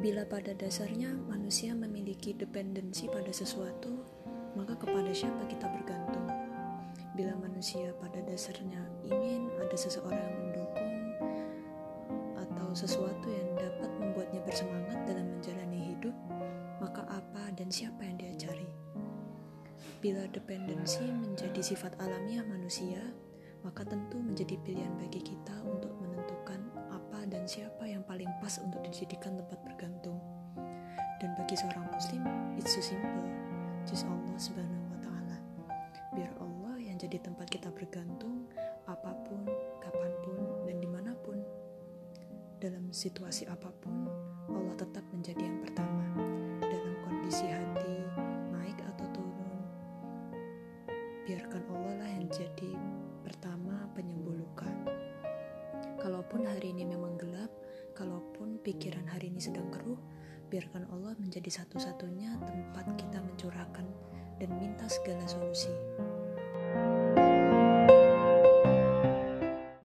Bila pada dasarnya manusia memiliki dependensi pada sesuatu, maka kepada siapa kita bergantung? Bila manusia pada dasarnya ingin ada seseorang yang mendukung atau sesuatu yang dapat membuatnya bersemangat dalam menjalani hidup, maka apa dan siapa yang dia cari? Bila dependensi menjadi sifat alamiah manusia, maka tentu menjadi pilihan bagi kita untuk menentukan apa dan siapa yang paling pas untuk dijadikan tempat bergantung. Bagi seorang muslim, it's so simple. Just Allah subhanahu wa ta'ala. Biar Allah yang jadi tempat kita bergantung, apa pun, kapan pun, dan di mana pun. Dalam situasi apa pun, Allah tetap menjadi yang pertama. Dalam kondisi hati, naik atau turun, biarkan Allah lah yang jadi pertama penyembuh luka. Kalaupun hari ini memang gelap, kalaupun pikiran hari ini sedang keruh, biarkan Allah menjadi satu-satunya tempat kita mencurahkan dan minta segala solusi.